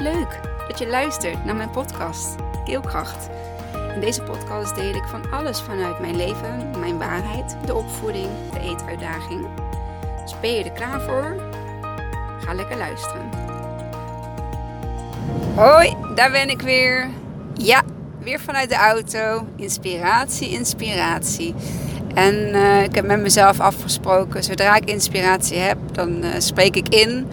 Leuk dat je luistert naar mijn podcast Keelkracht. In deze podcast deel ik van alles vanuit mijn leven, mijn waarheid, de opvoeding, de eetuitdaging. Dus ben je er klaar voor? Ga lekker luisteren. Hoi, daar ben ik weer. Ja, weer vanuit de auto. Inspiratie, inspiratie. En uh, ik heb met mezelf afgesproken, zodra ik inspiratie heb, dan uh, spreek ik in.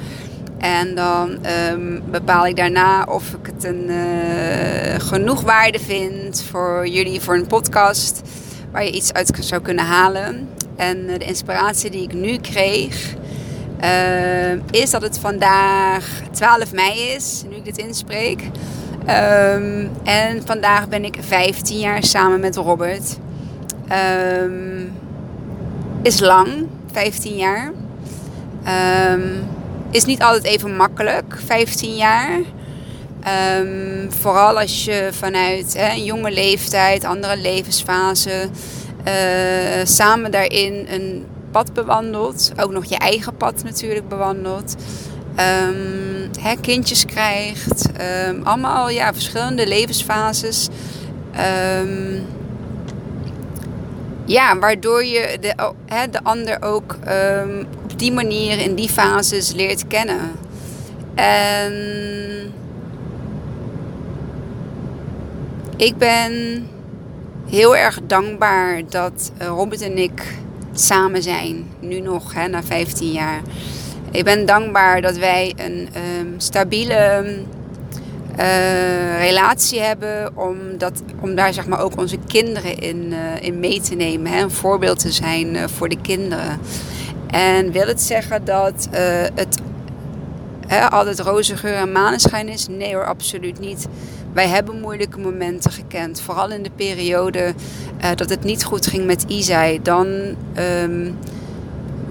En dan um, bepaal ik daarna of ik het een uh, genoeg waarde vind voor jullie voor een podcast waar je iets uit zou kunnen halen. En uh, de inspiratie die ik nu kreeg uh, is dat het vandaag 12 mei is, nu ik dit inspreek. Um, en vandaag ben ik 15 jaar samen met Robert. Um, is lang, 15 jaar. Um, is niet altijd even makkelijk, 15 jaar. Um, vooral als je vanuit hè, een jonge leeftijd, andere levensfase, uh, samen daarin een pad bewandelt. Ook nog je eigen pad natuurlijk bewandelt. Um, hè, kindjes krijgt. Um, allemaal ja, verschillende levensfases. Ja, waardoor je de, de ander ook die manier in die fases leert kennen. En ik ben heel erg dankbaar dat Robert en ik samen zijn. Nu nog, hè, na 15 jaar. Ik ben dankbaar dat wij een um, stabiele uh, relatie hebben. Om, dat, om daar zeg maar ook onze kinderen in, uh, in mee te nemen. Hè? Een voorbeeld te zijn voor de kinderen. En wil het zeggen dat het hè, altijd roze geur en maneschijn is? Nee hoor, absoluut niet. Wij hebben moeilijke momenten gekend. Vooral in de periode dat het niet goed ging met Isai. Dan... Um,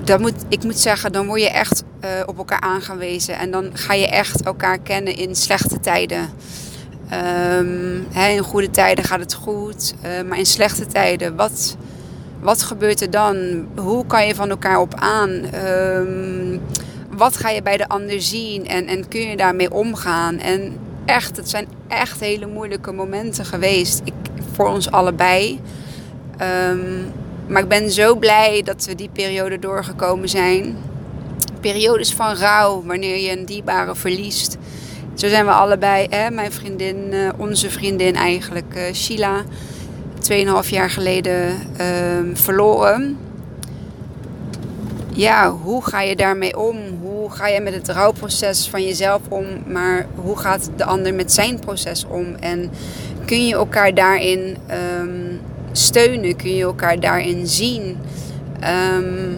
dan moet, ik moet zeggen, dan word je echt uh, op elkaar aangewezen. En dan ga je echt elkaar kennen in slechte tijden. Um, hè, in goede tijden gaat het goed. Uh, maar in slechte tijden, wat, wat gebeurt er dan? Hoe kan je van elkaar op aan? Um, wat ga je bij de ander zien? En, en kun je daarmee omgaan? En echt, het zijn echt hele moeilijke momenten geweest. Ik, voor ons allebei. Um, maar ik ben zo blij dat we die periode doorgekomen zijn. Periodes van rouw, wanneer je een dierbare verliest. Zo zijn we allebei, hè, mijn vriendin, uh, onze vriendin eigenlijk, uh, Sheila, 2,5 jaar geleden uh, verloren. Ja, hoe ga je daarmee om? Hoe ga je met het rouwproces van jezelf om? Maar hoe gaat de ander met zijn proces om? En kun je elkaar daarin um, steunen? Kun je elkaar daarin zien? Um,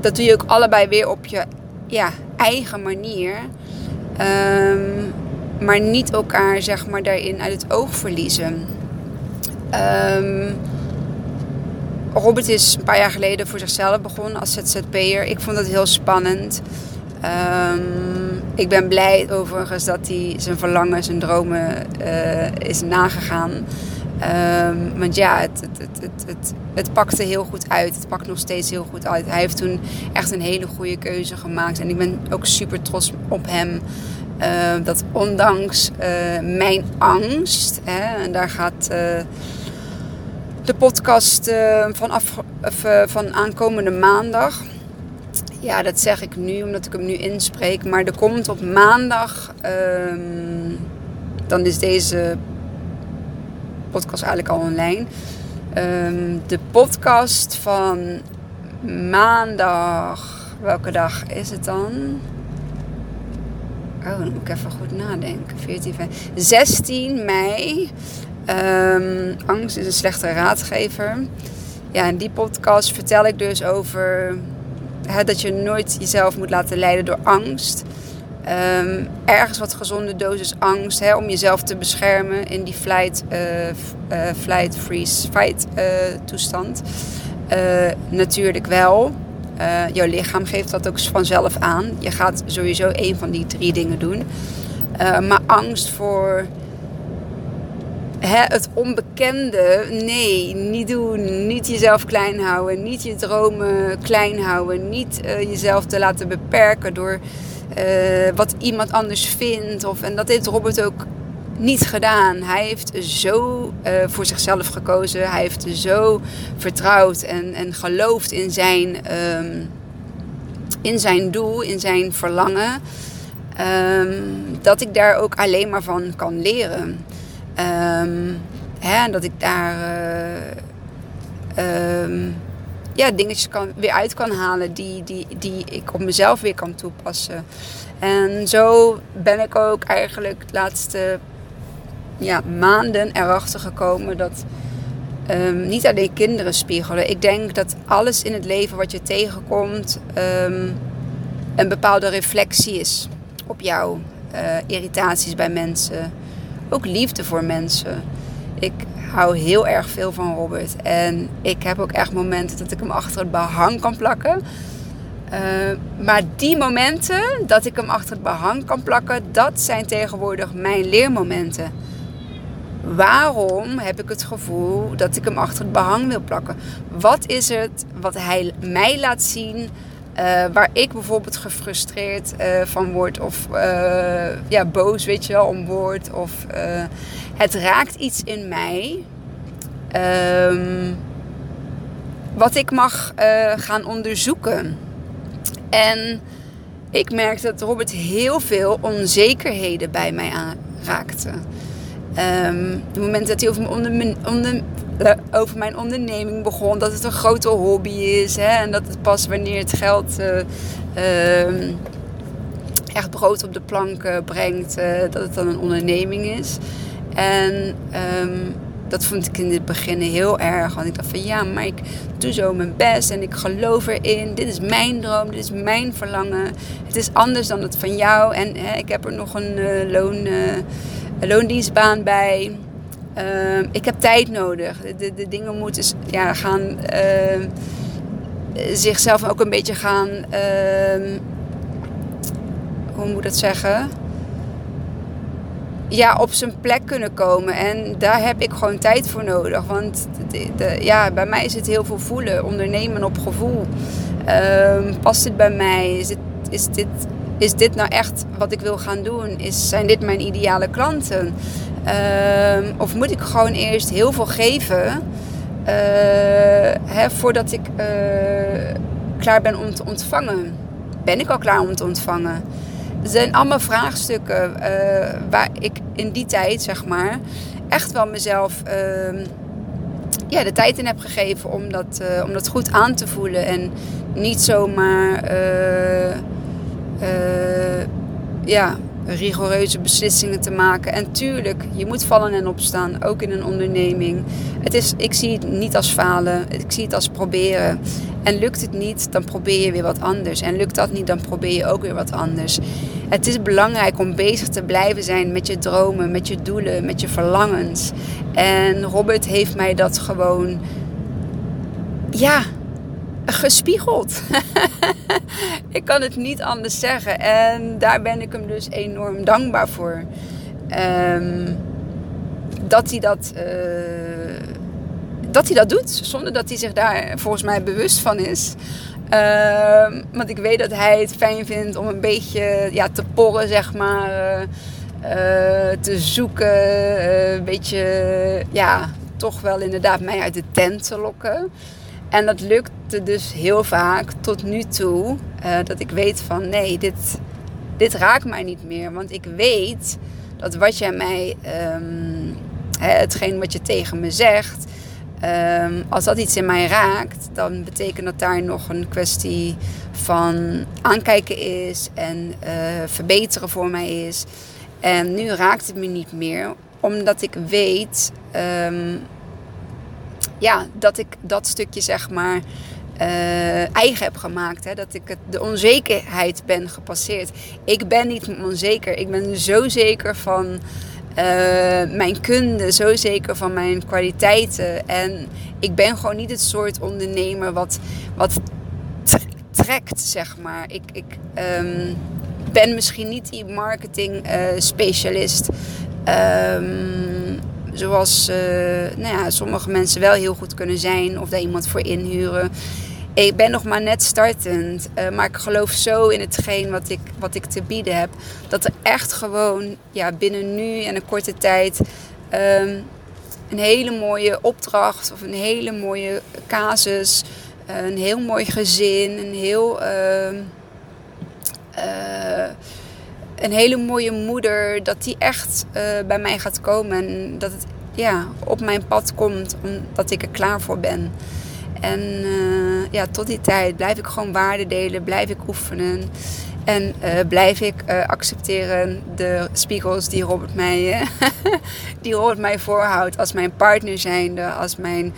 dat doe je ook allebei weer op je ja, eigen manier. Maar niet elkaar zeg maar, daarin uit het oog verliezen. Um, Robert is een paar jaar geleden voor zichzelf begonnen als ZZP'er. Ik vond dat heel spannend. Um, ik ben blij overigens dat hij zijn verlangen, zijn dromen uh, is nagegaan. Um, want ja, het, het, het, het, pakte heel goed uit. Het pakt nog steeds heel goed uit. Hij heeft toen echt een hele goede keuze gemaakt. En ik ben ook super trots op hem. Dat ondanks uh, mijn angst, hè, en daar gaat uh, de podcast van, af, van aankomende maandag. Ja, dat zeg ik nu omdat ik hem nu inspreek. Maar er komt op maandag, um, dan is deze podcast eigenlijk al online. Um, de podcast van maandag. Welke dag is het dan? Oh, dan moet ik even goed nadenken. 14, 15, 16 mei. Um, angst is een slechte raadgever. Ja, in die podcast vertel ik dus over dat je nooit jezelf moet laten leiden door angst. Um, ergens wat gezonde dosis angst om jezelf te beschermen in die flight, uh, flight freeze, fight uh, toestand. natuurlijk wel. jouw lichaam geeft dat ook vanzelf aan. Je gaat sowieso een van die drie dingen doen. maar angst voor het onbekende, nee, niet doen. Niet jezelf klein houden. Niet je dromen klein houden. Niet jezelf te laten beperken door wat iemand anders vindt. Of, en dat heeft Robert ook niet gedaan. Hij heeft zo voor zichzelf gekozen. Hij heeft zo vertrouwd en, en geloofd in zijn, ehm, in zijn doel, in zijn verlangen. Ehm, dat ik daar ook alleen maar van kan leren. Um, hè, dat ik daar uh, ja, dingetjes kan, weer uit kan halen die, die, die ik op mezelf weer kan toepassen. En zo ben ik ook eigenlijk de laatste ja, maanden erachter gekomen dat um, niet alleen kinderen spiegelen. Ik denk dat alles in het leven wat je tegenkomt een bepaalde reflectie is op jou. Uh, irritaties bij mensen. Ook liefde voor mensen. Ik hou heel erg veel van Robert. En ik heb ook echt momenten dat ik hem achter het behang kan plakken. Uh, maar die momenten dat ik hem achter het behang kan plakken, dat zijn tegenwoordig mijn leermomenten. Waarom heb ik het gevoel dat ik hem achter het behang wil plakken? Wat is het wat hij mij laat zien uh, waar ik bijvoorbeeld gefrustreerd uh, van word of uh, ja, boos, weet je wel, om word. Of het raakt iets in mij. Um, wat ik mag gaan onderzoeken. En ik merkte dat Robert heel veel onzekerheden bij mij aanraakte. Um, het moment dat hij over me onder, eh, over mijn onderneming begon. Dat het een grote hobby is. Hè, en dat het pas wanneer het geld uh, uh, echt brood op de plank brengt, uh, dat het dan een onderneming is. En um, dat vond ik in het begin heel erg. Want ik dacht van ja, maar ik doe zo mijn best en ik geloof erin. Dit is mijn droom, dit is mijn verlangen. Het is anders dan het van jou. En hè, ik heb er nog een, loon, een loondienstbaan bij. Uh, ik heb tijd nodig. De, de dingen moeten ja, gaan uh, zichzelf ook een beetje gaan. Uh, hoe moet ik dat zeggen? Ja, op zijn plek kunnen komen. En daar heb ik gewoon tijd voor nodig. Want de, de, ja, bij mij is het heel veel voelen. Ondernemen op gevoel. Ehm, past dit bij mij? Is dit, is, dit, is dit nou echt wat ik wil gaan doen? Is, zijn dit mijn ideale klanten? Uh, of moet ik gewoon eerst heel veel geven uh, hè, voordat ik uh, klaar ben om te ontvangen? Ben ik al klaar om te ontvangen? Het zijn allemaal vraagstukken eh, waar ik in die tijd, zeg maar, echt wel mezelf ehm, ja, de tijd in heb gegeven om dat, om dat goed aan te voelen. En niet zomaar ja, rigoureuze beslissingen te maken. En tuurlijk, je moet vallen en opstaan, ook in een onderneming. Het is, ik zie het niet als falen, ik zie het als proberen. En lukt het niet, dan probeer je weer wat anders. En lukt dat niet, dan probeer je ook weer wat anders. Het is belangrijk om bezig te blijven zijn met je dromen, met je doelen, met je verlangens. En Robert heeft mij dat gewoon, ja, gespiegeld. ik kan het niet anders zeggen. En daar ben ik hem dus enorm dankbaar voor. Ehm, dat hij dat, uh, dat hij dat doet, zonder dat hij zich daar volgens mij bewust van is. Uh, want ik weet dat hij het fijn vindt om een beetje ja, te porren, zeg maar. Uh, te zoeken. een beetje, ja, toch wel inderdaad mij uit de tent te lokken. En dat lukte dus heel vaak tot nu toe. Uh, dat ik weet van nee, dit, dit raakt mij niet meer. Want ik weet dat wat jij mij, um, hetgeen wat je tegen me zegt, um, als dat iets in mij raakt, dan betekent dat daar nog een kwestie van aankijken is en uh, verbeteren voor mij is. En nu raakt het me niet meer, omdat ik weet um, ja, dat ik dat stukje zeg maar uh, eigen heb gemaakt. Hè? Dat ik het, de onzekerheid ben gepasseerd. Ik ben niet onzeker. Ik ben zo zeker van uh, mijn kunde, zo zeker van mijn kwaliteiten. En ik ben gewoon niet het soort ondernemer wat, wat trekt, zeg maar. Ik, ik um, ben misschien niet die marketing uh, specialist. Um, Zoals uh, nou ja, sommige mensen wel heel goed kunnen zijn of daar iemand voor inhuren. ik ben nog maar net startend. Uh, maar ik geloof zo in hetgeen wat ik, wat ik te bieden heb. Dat er echt gewoon ja, binnen nu en een korte tijd um, een hele mooie opdracht of een hele mooie casus. Een heel mooi gezin. Een heel. Uh, uh, een hele mooie moeder, dat die echt uh, bij mij gaat komen. En dat het ja, op mijn pad komt, omdat ik er klaar voor ben. En uh, ja, tot die tijd blijf ik gewoon waarden delen, blijf ik oefenen. En uh, blijf ik accepteren de spiegels die Robert, mij, die Robert mij voorhoudt als mijn partner zijnde, als mijn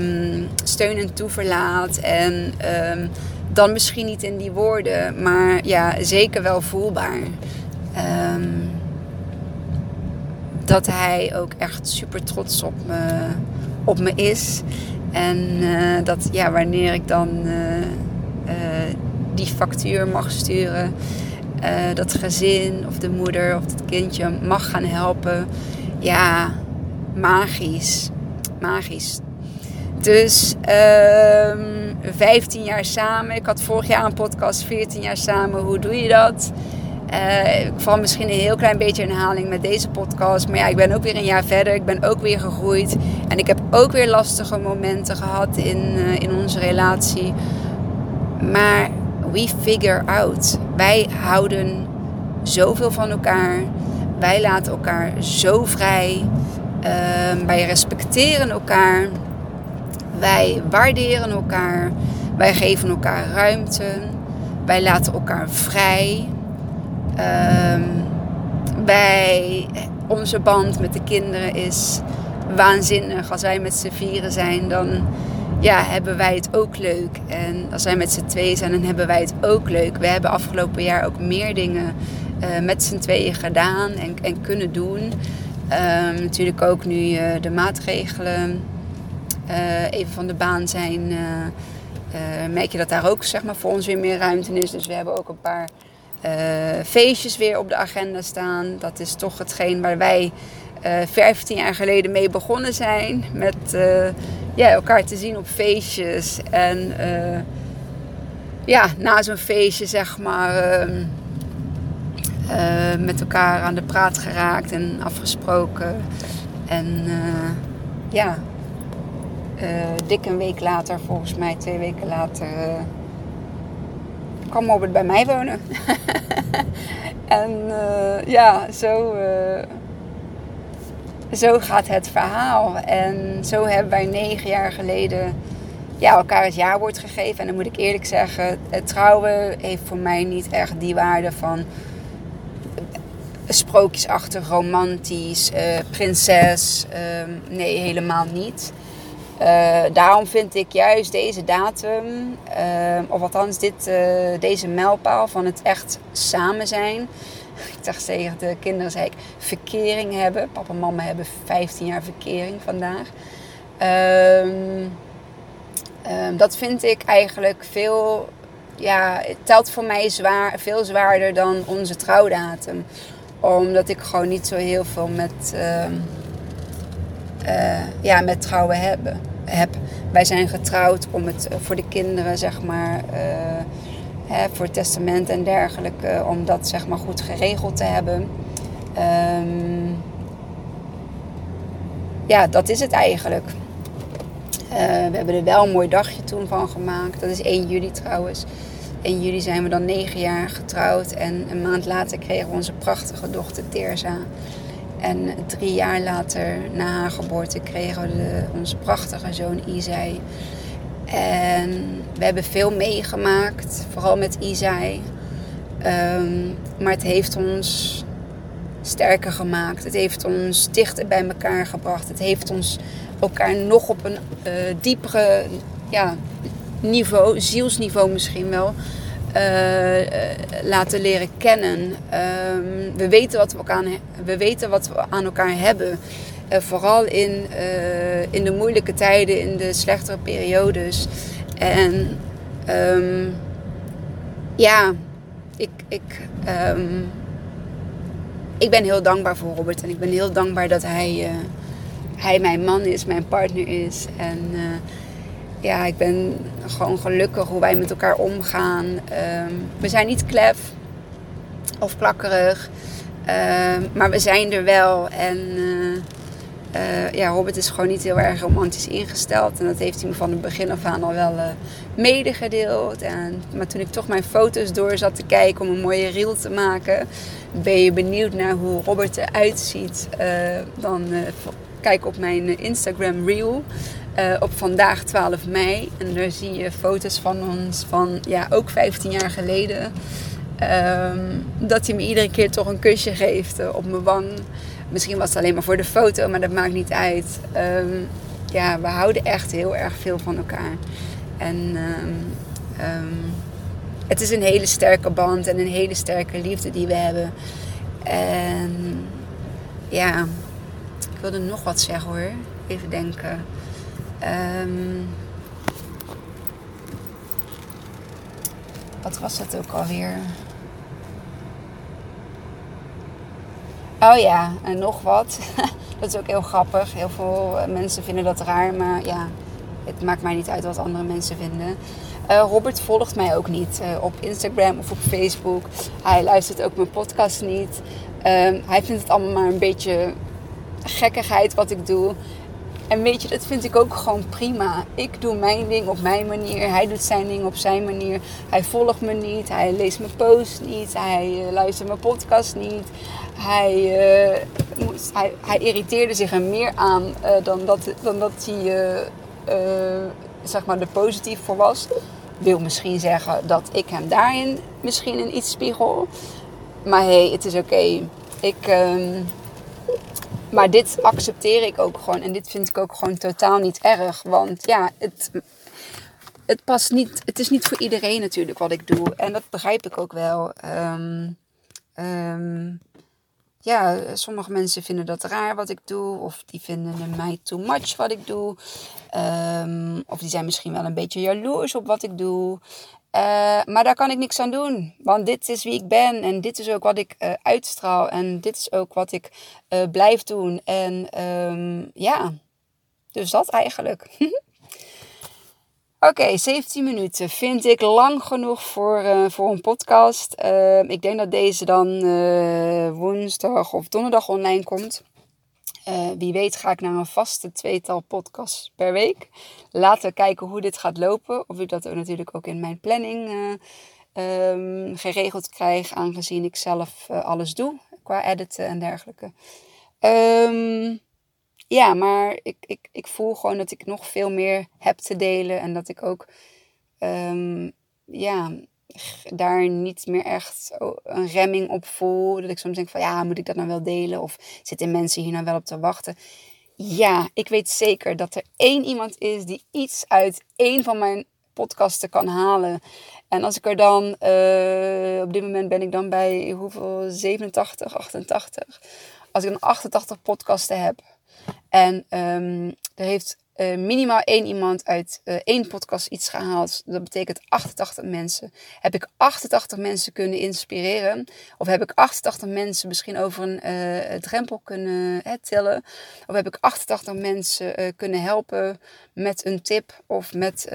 um, steun en toeverlaat. En um, dan misschien niet in die woorden, maar ja, zeker wel voelbaar. Um, dat hij ook echt super trots op me, op me is. En uh, dat ja, wanneer ik dan uh, uh, die factuur mag sturen, dat gezin of de moeder of het kindje mag gaan helpen. Ja, magisch. Magisch. Dus um, 15 jaar samen. Ik had vorig jaar een podcast, 14 jaar samen. Hoe doe je dat? Uh, ik val misschien een heel klein beetje in herhaling met deze podcast. Maar ja, ik ben ook weer een jaar verder. Ik ben ook weer gegroeid. En ik heb ook weer lastige momenten gehad in, uh, in onze relatie. Maar we figure out. Wij houden zoveel van elkaar. Wij laten elkaar zo vrij. Uh, wij respecteren elkaar. Wij waarderen elkaar. Wij geven elkaar ruimte. Wij laten elkaar vrij. Um, bij onze band met de kinderen is waanzinnig. Als wij met z'n vieren zijn, dan ja, hebben wij het ook leuk. En als wij met z'n tweeën zijn, dan hebben wij het ook leuk. We hebben afgelopen jaar ook meer dingen uh, met z'n tweeën gedaan en, en kunnen doen. Um, natuurlijk ook nu uh, de maatregelen even van de baan zijn, merk je dat daar ook zeg maar, voor ons weer meer ruimte is. Dus we hebben ook een paar feestjes weer op de agenda staan. Dat is toch hetgeen waar wij uh, 15 jaar geleden mee begonnen zijn. Met ja, elkaar te zien op feestjes. En ja, na zo'n feestje zeg maar ehm, met elkaar aan de praat geraakt en afgesproken. En ja, dik een week later, volgens mij twee weken later kwam Robert bij mij wonen. en uh, ja, zo, zo gaat het verhaal. En zo hebben wij negen jaar geleden ja, elkaar het jaarwoord gegeven. En dan moet ik eerlijk zeggen, het trouwen heeft voor mij niet echt die waarde van sprookjesachtig, romantisch, uh, prinses. nee, helemaal niet. Uh, daarom vind ik juist deze datum, uh, of althans dit, uh, deze mijlpaal van het echt samen zijn. Ik dacht tegen de kinderen, zei ik, verkering hebben. Papa en mama hebben 15 jaar verkering vandaag. Um, dat vind ik eigenlijk veel, ja, telt voor mij zwaar, veel zwaarder dan onze trouwdatum. Omdat ik gewoon niet zo heel veel met, ehm, ja, met trouwen heb heb. Wij zijn getrouwd om het eh, voor de kinderen, zeg maar, uh, hè, voor het testament en dergelijke, om dat zeg maar goed geregeld te hebben. Um, ja, dat is het eigenlijk. Uh, we hebben er wel een mooi dagje toen van gemaakt. Dat is 1 juli trouwens. 1 juli zijn we dan negen jaar getrouwd. En een maand later kregen we onze prachtige dochter Terza. En drie jaar later, na haar geboorte, kregen we onze prachtige zoon Isai. En we hebben veel meegemaakt, vooral met Isai. Um, maar het heeft ons sterker gemaakt. Het heeft ons dichter bij elkaar gebracht. Het heeft ons elkaar nog op een uh, diepere ja, niveau, zielsniveau misschien wel, uh, laten leren kennen. Um, we, weten wat we, elkaar, we weten wat we aan elkaar hebben. Uh, vooral in, in de moeilijke tijden, in de slechtere periodes. En um, ja, ik, ik, um, ik ben heel dankbaar voor Robert. En ik ben heel dankbaar dat hij, hij mijn man is, mijn partner is. En ja, ik ben gewoon gelukkig hoe wij met elkaar omgaan. Ehm, we zijn niet klef of plakkerig. Ehm, maar we zijn er wel. En uh, ja, Robert is gewoon niet heel erg romantisch ingesteld. En dat heeft hij me van het begin af aan al wel uh, medegedeeld. En, maar toen ik toch mijn foto's door zat te kijken om een mooie reel te maken, ben je benieuwd naar hoe Robert eruit ziet. dan kijk op mijn Instagram reel. Op vandaag 12 mei. En daar zie je foto's van ons van ja, ook 15 jaar geleden. Ehm, dat hij me iedere keer toch een kusje geeft uh, op mijn wang. Misschien was het alleen maar voor de foto, maar dat maakt niet uit. Ehm, ja, we houden echt heel erg veel van elkaar. En um, het is een hele sterke band en een hele sterke liefde die we hebben. En ja, ik wilde nog wat zeggen hoor. Even denken. Wat was dat ook alweer? Oh ja, en nog wat. dat is ook heel grappig. Heel veel eh, mensen vinden dat raar, maar ja, het maakt mij niet uit wat andere mensen vinden. Uh, Robert volgt mij ook niet uh, op Instagram of op Facebook. Hij luistert ook mijn podcast niet. Uh, hij vindt het allemaal maar een beetje gekkigheid wat ik doe. En weet je, dat vind ik ook gewoon prima. Ik doe mijn ding op mijn manier. Hij doet zijn ding op zijn manier. Hij volgt me niet. Hij leest mijn post niet. Hij luistert mijn podcast niet. Hij, uh, hij, hij, irriteerde zich er meer aan uh, dan, dat, dan dat hij zeg maar er positief voor was. Wil misschien zeggen dat ik hem daarin misschien in iets spiegel. Maar hé, hey, het is oké. Ik. Maar dit accepteer ik ook gewoon. En dit vind ik ook gewoon totaal niet erg. Want ja, het, het past niet. Het is niet voor iedereen natuurlijk wat ik doe. En dat begrijp ik ook wel. Um, um, ja, sommige mensen vinden dat raar wat ik doe. Of die vinden mij too much wat ik doe. Um, of die zijn misschien wel een beetje jaloers op wat ik doe. Uh, maar daar kan ik niks aan doen. Want dit is wie ik ben. En dit is ook wat ik uh, uitstraal. En dit is ook wat ik uh, blijf doen. En um, ja, dus dat eigenlijk. Oké, okay, 17 minuten vind ik lang genoeg voor, voor een podcast. Uh, ik denk dat deze dan woensdag of donderdag online komt. Wie weet ga ik naar een vaste tweetal podcasts per week. Laten we kijken hoe dit gaat lopen. Of ik dat ook natuurlijk ook in mijn planning um, geregeld krijg. Aangezien ik zelf alles doe qua editen en dergelijke. Um, ja, maar ik, ik, ik voel gewoon dat ik nog veel meer heb te delen. En dat ik ook um, ja, daar niet meer echt een remming op voel. Dat ik soms denk van ja, moet ik dat nou wel delen? Of zitten mensen hier nou wel op te wachten? Ja, ik weet zeker dat er één iemand is die iets uit één van mijn podcasten kan halen. En als ik er dan, uh, op dit moment ben ik dan bij hoeveel? 87, 88. Als ik dan 88 podcasten heb en um, er heeft uh, minimaal één iemand uit uh, één podcast iets gehaald. Dat betekent 88 mensen. Heb ik 88 mensen kunnen inspireren? Of heb ik 88 mensen misschien over een uh, drempel kunnen hè, tillen? Of heb ik 88 mensen kunnen helpen met een tip of met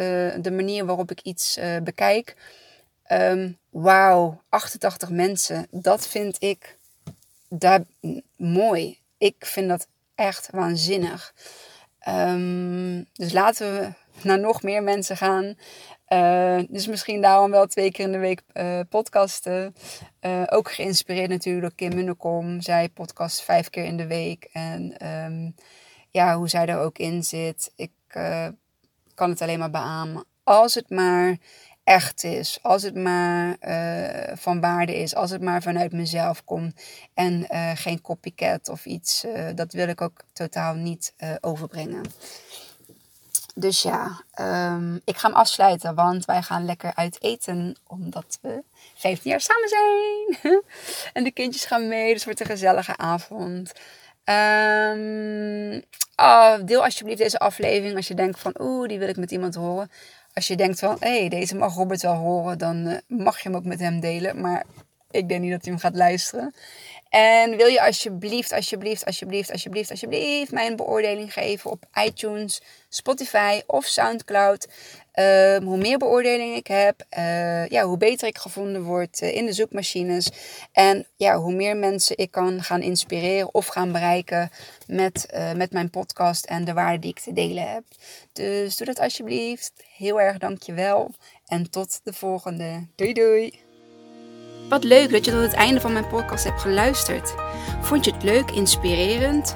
de manier waarop ik iets bekijk? Um, Wauw, 88 mensen. Dat vind ik daar, mooi. Ik vind dat echt waanzinnig. Um, dus laten we naar nog meer mensen gaan. Uh, dus misschien daarom wel twee keer in de week uh, podcasten. Uh, ook geïnspireerd natuurlijk door Kim Munnekom. Zij podcast vijf keer in de week. En um, ja, hoe zij er ook in zit. Ik kan het alleen maar beamen. Als het maar echt is. Als het maar uh, van waarde is. Als het maar vanuit mezelf komt. En uh, geen copycat of iets. Uh, dat wil ik ook totaal niet overbrengen. Dus ja, um, ik ga hem afsluiten. Want wij gaan lekker uit eten. Omdat we 15 jaar samen zijn. en de kindjes gaan mee. Dus het wordt een gezellige avond. Um, oh, deel alsjeblieft deze aflevering als je denkt van oeh, die wil ik met iemand horen als je denkt van, hé, hey, deze mag Robert wel horen, dan uh, mag je hem ook met hem delen. Maar Ik denk niet dat hij hem gaat luisteren. En wil je alsjeblieft, alsjeblieft, alsjeblieft, alsjeblieft, alsjeblieft mijn beoordeling geven op iTunes, Spotify of Soundcloud. Ehm, hoe meer beoordelingen ik heb, uh, ja, hoe beter ik gevonden word uh, in de zoekmachines. En ja, hoe meer mensen ik kan gaan inspireren of gaan bereiken met, uh, met mijn podcast en de waarde die ik te delen heb. Dus doe dat alsjeblieft. Heel erg dankjewel. En tot de volgende. Doei doei. Wat leuk dat je tot het einde van mijn podcast hebt geluisterd. Vond je het leuk, inspirerend?